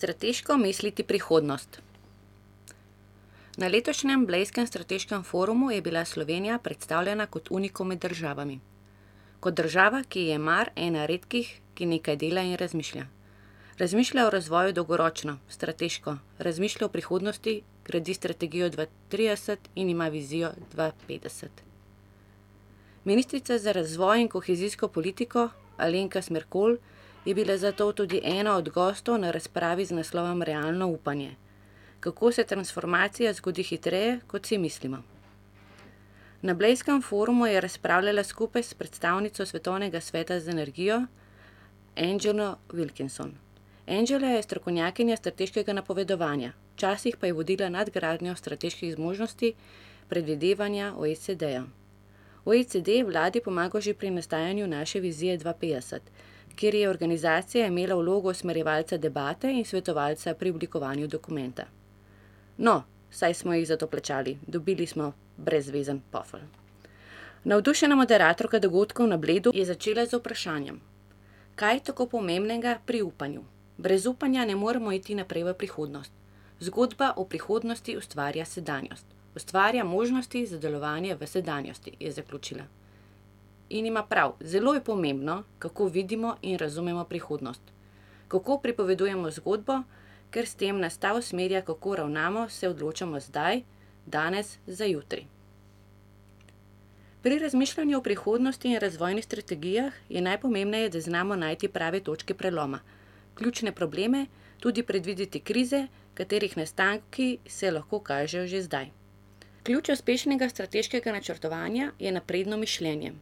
Strateško misliti prihodnost. Na letošnjem Blejskem strateškem forumu je bila Slovenija predstavljena kot unikum med državami. Kot država, ki je mar, ena redkih, ki nekaj dela in razmišlja. Razmišlja o razvoju dolgoročno, strateško, razmišlja o prihodnosti, gradi strategijo dva trideset in ima vizijo dva petdeset. Ministrica za razvoj in kohezijsko politiko Alenka Smerkolj je bila zato tudi ena od gostov na razpravi z naslovom Realno upanje. Kako se transformacija zgodi hitreje, kot si mislimo. Na blejskem forumu je razpravljala skupaj s predstavnico Svetovnega sveta za energijo Angelo Wilkinson. Angela je strokovnjakinja strateškega napovedovanja, včasih pa je vodila nadgradnjo strateških zmožnosti predvidevanja OECD-ja. OECD vladi pomaga že pri nastajanju naše vizije dva petdeset, kjer je organizacija imela vlogo usmerjevalca debate in svetovalca pri oblikovanju dokumenta. No, saj smo jih za to plačali, dobili smo brezzvezen pofel. Navdušena moderatorka dogodkov na Bledu je začela z vprašanjem: "Kaj je tako pomembnega pri upanju? Brez upanja ne moremo iti naprej v prihodnost. Zgodba o prihodnosti ustvarja sedanjost. Ustvarja možnosti za delovanje v sedanjosti," je zaključila. In ima prav, zelo je pomembno, kako vidimo in razumemo prihodnost. Kako pripovedujemo zgodbo, ker s tem nas ta usmerja, kako ravnamo, se odločamo zdaj, danes za jutri. Pri razmišljanju o prihodnosti in razvojnih strategijah je najpomembneje, da znamo najti prave točke preloma. Ključne probleme, tudi predvideti krize, katerih nastanki se lahko kažejo že zdaj. Ključ uspešnega strateškega načrtovanja je napredno mišljenje.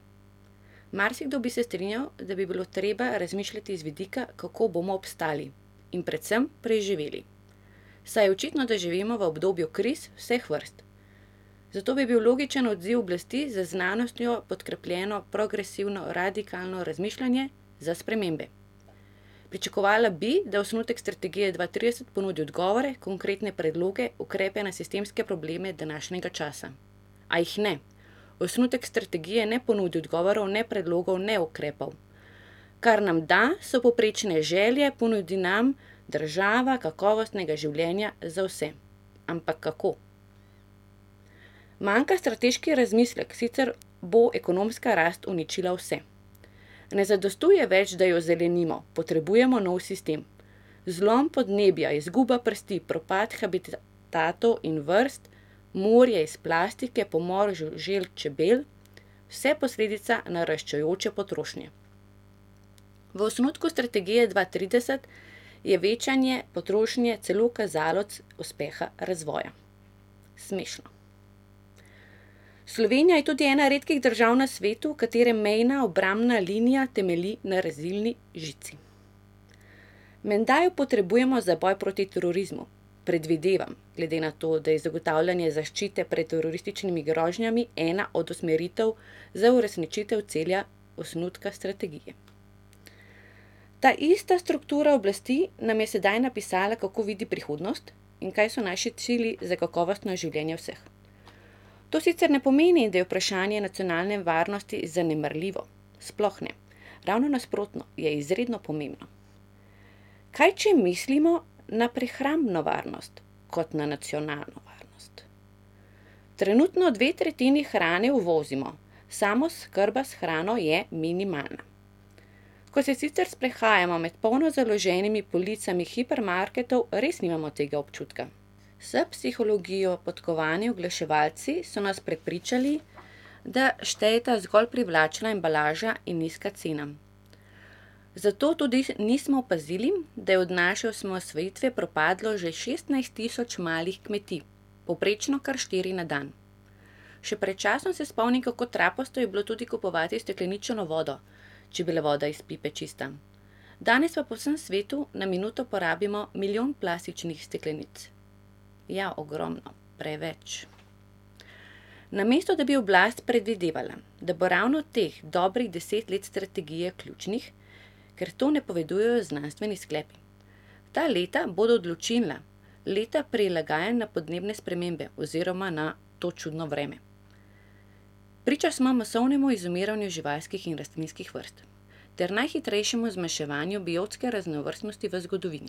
Marsikdo bi se strinjal, da bi bilo treba razmišljati z vidika, kako bomo obstali. In predvsem preživeli. Saj je očitno, da živimo v obdobju kriz vseh vrst. Zato bi bil logičen odziv oblasti z znanostjo podkrepljeno progresivno radikalno razmišljanje za spremembe. Pričakovala bi, da osnutek strategije dva trideset ponudi odgovore, konkretne predloge, ukrepe na sistemske probleme današnjega časa. A jih ne. Osnutek strategije ne ponudi odgovorov, ne predlogov, ne ukrepov. Kar nam da, so povprečne želje, ponudi nam država kakovostnega življenja za vse. Ampak kako? Manjka strateški razmislek, sicer bo ekonomska rast uničila vse. Ne zadostuje več, da jo zelenimo, potrebujemo nov sistem. Zlom podnebja, izguba prsti, propad habitatov in vrst, morje iz plastike, pomor žuželk, čebel, vse posledica naraščajoče potrošnje. V osnutku strategije dva trideset je večanje potrošnje celo kazalec uspeha razvoja. Smešno. Slovenija je tudi ena redkih držav na svetu, katere mejna obrambna linija temelji na rezilni žici. Menda jo potrebujemo za boj proti terorizmu. Predvidevam, glede na to, da je zagotavljanje zaščite pred terorističnimi grožnjami ena od usmeritev za uresničitev cilja osnutka strategije. Ta ista struktura oblasti nam je sedaj napisala, kako vidi prihodnost in kaj so naši cilji za kakovostno življenje vseh. To sicer ne pomeni, da je vprašanje nacionalne varnosti zanemarljivo. Sploh ne. Ravno nasprotno, je izredno pomembno. Kaj če mislimo na prehrambno varnost kot na nacionalno varnost? Trenutno dve tretjini hrane uvozimo, samooskrba s hrano je minimalna. Ko se sicer sprehajamo med polno založenimi policami hipermarketov, res nimamo tega občutka. S psihologijo podkovani oglaševalci so nas prepričali, da štejeta zgolj privlačna embalaža in nizka cena. Zato tudi nismo opazili, da je od naše osamosvojitve propadlo že šestnajst tisoč malih kmetij. Povprečno kar štiri na dan. Še pred časom se spomnim, kako trapasto je bilo tudi kupovati stekleničeno vodo, če je bila voda iz pipe čista. Danes pa po vsem svetu na minuto porabimo milijon plastičnih steklenic. Ja, ogromno. Preveč. Namesto da bi oblast predvidevala, da bo ravno teh dobrih deset let strategije ključnih, ker to napovedujejo znanstveni sklepi. Ta leta bodo odločilna. Leta prilagajanj na podnebne spremembe oziroma na to čudno vreme. Priča smo masovnemu izumiranju živalskih in rastlinskih vrst ter najhitrejšemu zmanjševanju biotske raznovrstnosti v zgodovini.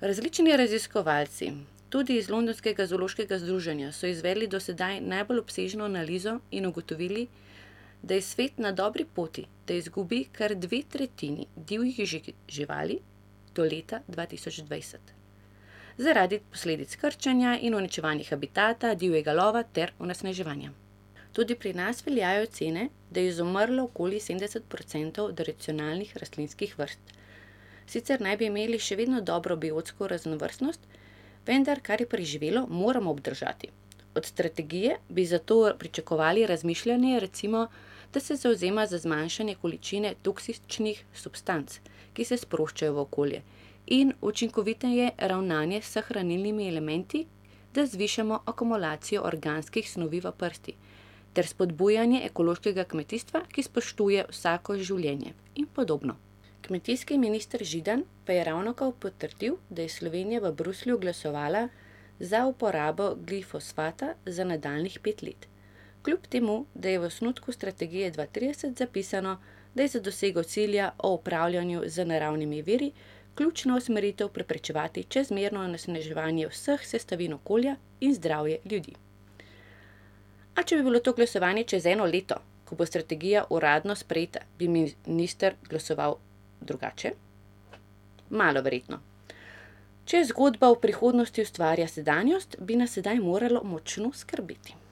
Različni raziskovalci, tudi iz londonskega zoološkega združenja, so izvedli do sedaj najbolj obsežno analizo in ugotovili, da je svet na dobri poti, da izgubi kar dve tretjini divjih živali do leta dva tisoč dvajset zaradi posledic krčenja in uničevanja habitata, divjega lova ter onesnaževanja. Tudi pri nas veljajo ocene, da je izumrlo okoli sedemdeset procentov tradicionalnih rastlinskih vrst. Sicer naj bi imeli še vedno dobro biotsko raznovrstnost, vendar kar je preživelo, moramo obdržati. Od strategije bi zato pričakovali razmišljanje, recimo, da se zavzema za zmanjšanje količine toksičnih substanc, ki se sproščajo v okolje, in učinkoviteje ravnanje s hranilnimi elementi, da zvišamo akumulacijo organskih snovi v prsti ter spodbujanje ekološkega kmetijstva, ki spoštuje vsako življenje, in podobno. Kmetijski minister Židan pa je ravnokar potrdil, da je Slovenija v Bruslju glasovala za uporabo glifosata za nadaljnjih pet let. Kljub temu da je v osnutku strategije dva trideset zapisano, da je za dosego cilja o upravljanju z naravnimi viri ključna usmeritev preprečevati čezmerno onesnaževanje vseh sestavin okolja in zdravje ljudi. A če bi bilo to glasovanje čez eno leto, ko bo strategija uradno sprejeta, bi minister glasoval drugače? Malo verjetno. Če zgodba o prihodnosti ustvarja sedanjost, bi nas sedaj moralo močno skrbeti.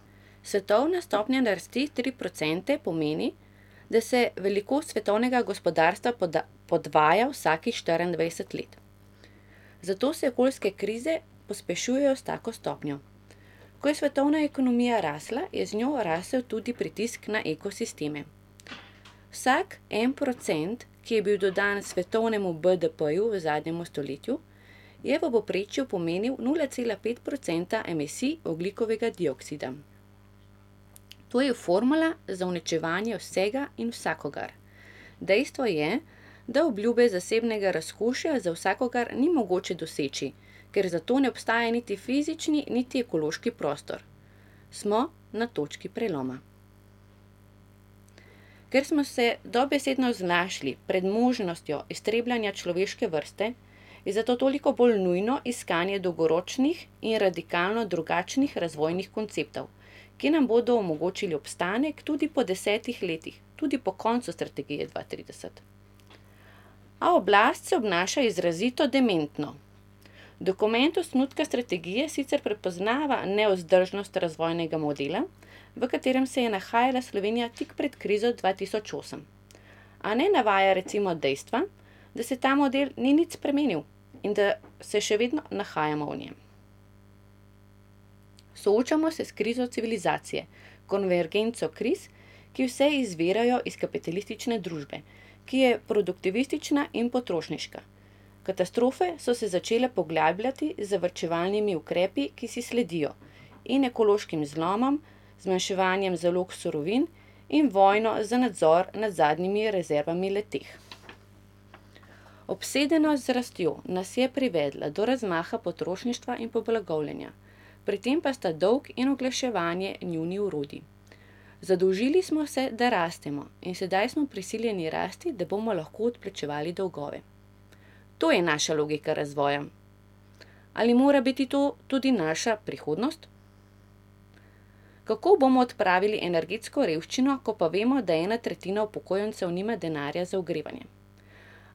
Svetovna stopnja rasti tri procente pomeni, da se velikost svetovnega gospodarstva podvaja vsakih štiriindvajset let. Zato se okoljske krize pospešujejo s tako stopnjo. Ko je svetovna ekonomija rasla, je z njo rasel tudi pritisk na ekosisteme. Vsak en procent, ki je bil dodan svetovnemu BDP-ju v zadnjem stoletju, je v povprečju pomenil nula cela pet procenta emisij ogljikovega dioksida. To je formula za uničevanje vsega in vsakogar. Dejstvo je, da obljube zasebnega razkošja za vsakogar ni mogoče doseči, ker za to ne obstaja niti fizični niti ekološki prostor. Smo na točki preloma. Ker smo se dobesedno znašli pred možnostjo iztrebljanja človeške vrste, je zato toliko bolj nujno iskanje dolgoročnih in radikalno drugačnih razvojnih konceptov, ki nam bodo omogočili obstanek tudi po desetih letih, tudi po koncu strategije dva trideset. A oblast se obnaša izrazito dementno. Dokument osnutka strategije sicer prepoznava nevzdržnost razvojnega modela, v katerem se je nahajala Slovenija tik pred krizo dva tisoč osem. A ne navaja recimo dejstva, da se ta model ni nič spremenil in da se še vedno nahajamo v njem. Soočamo se s krizo civilizacije, konvergenco kriz, ki vse izvirajo iz kapitalistične družbe, ki je produktivistična in potrošniška. Katastrofe so se začele poglabljati z varčevalnimi ukrepi, ki si sledijo, in ekološkim zlomom, zmanjševanjem zalog surovin in vojno za nadzor nad zadnjimi rezervami le-teh. Obsedenost z rastjo nas je privedla do razmaha potrošništva in poblagovljenja, pri tem pa sta dolg in oglaševanje njuni orodji. Zadolžili smo se, da rastemo, in sedaj smo prisiljeni rasti, da bomo lahko odplačevali dolgove. To je naša logika razvoja. Ali mora biti to tudi naša prihodnost? Kako bomo odpravili energetsko revščino, ko pa vemo, da ena tretjina upokojencev nima denarja za ogrevanje?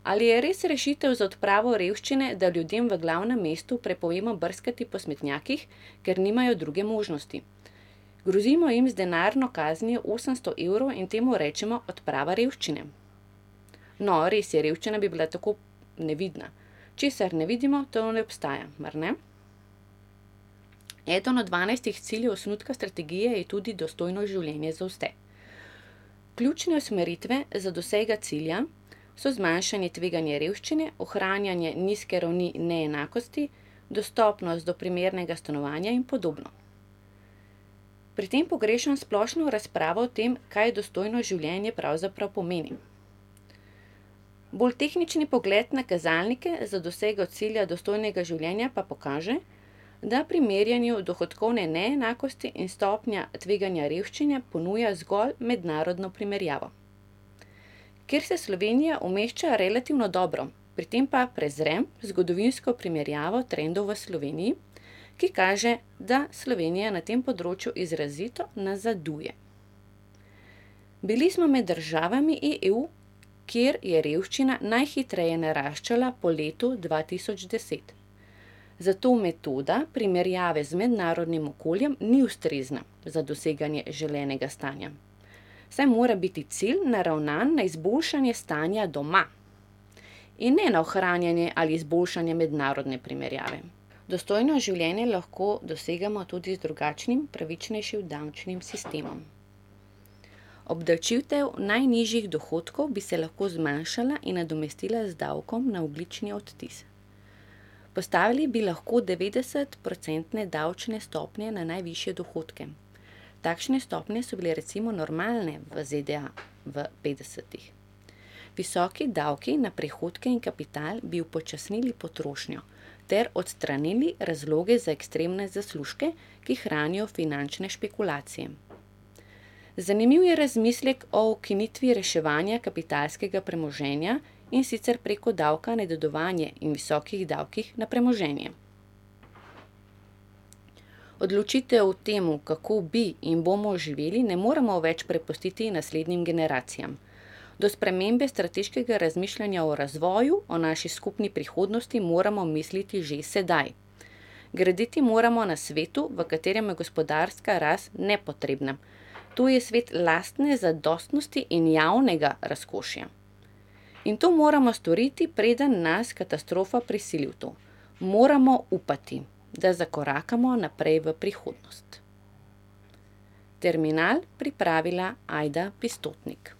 Ali je res rešitev za odpravo revščine, da ljudem v glavnem mestu prepovemo brskati po smetnjakih, ker nimajo druge možnosti? Grozimo jim z denarno kaznijo osemsto evrov in temu rečemo odprava revščine? No, res je, revščina bi bila tako nevidna. Česar ne vidimo, to ne obstaja, mar ne? Eden od dvanajstih ciljev osnutka strategije je tudi dostojno življenje za vse. Ključne usmeritve za dosego cilja so zmanjšanje tveganja revščine, ohranjanje nizke ravni neenakosti, dostopnost do primernega stanovanja in podobno. Pri tem pogrešam splošno razpravo o tem, kaj dostojno življenje pravzaprav pomeni. Bolj tehnični pogled na kazalnike za dosego cilja dostojnega življenja pa pokaže, da pri merjenju dohodkovne neenakosti in stopnja tveganja revščine ponuja zgolj mednarodno primerjavo. Kjer se Slovenija umešča relativno dobro, Pri tem pa prezrem zgodovinsko primerjavo trendov v Sloveniji, ki kaže, da Slovenija na tem področju izrazito nazaduje. Bili smo med državami EU, kjer je revščina najhitreje naraščala po letu dva tisoč deset. Zato metoda primerjave z mednarodnim okoljem ni ustrezna za doseganje želenega stanja, saj mora biti cilj naravnan na izboljšanje stanja doma in ne na ohranjanje ali izboljšanje mednarodne primerjave. Dostojno življenje lahko dosegamo tudi z drugačnim, pravičnejšim davčnim sistemom. Obdavčitev najnižjih dohodkov bi se lahko zmanjšala in nadomestila z davkom na ogljični odtis. Postavili bi lahko devetdesetprocentne davčne stopnje na najvišje dohodke. Takšne stopnje so bile recimo normalne v ZDA v petdesetih. Visoki davki na prihodke in kapital bi upočasnili potrošnjo ter odstranili razloge za ekstremne zaslužke, ki hranijo finančne špekulacije. Zanimiv je razmislek o ukinitvi reševanja kapitalskega premoženja, in sicer preko davka na dedovanje in visokih davkih na premoženje. Odločitev o tem, kako bi in bomo živeli, ne moremo več prepustiti naslednjim generacijam. Do spremembe strateškega razmišljanja o razvoju, o naši skupni prihodnosti moramo misliti že sedaj. Graditi moramo na svetu, v katerem je gospodarska rast nepotrebna. To je svet lastne zadostnosti in javnega razkošja. In to moramo storiti, preden nas katastrofa prisili v to. Moramo upati, da zakorakamo naprej v prihodnost. Terminal pripravila Ajda Pistotnik.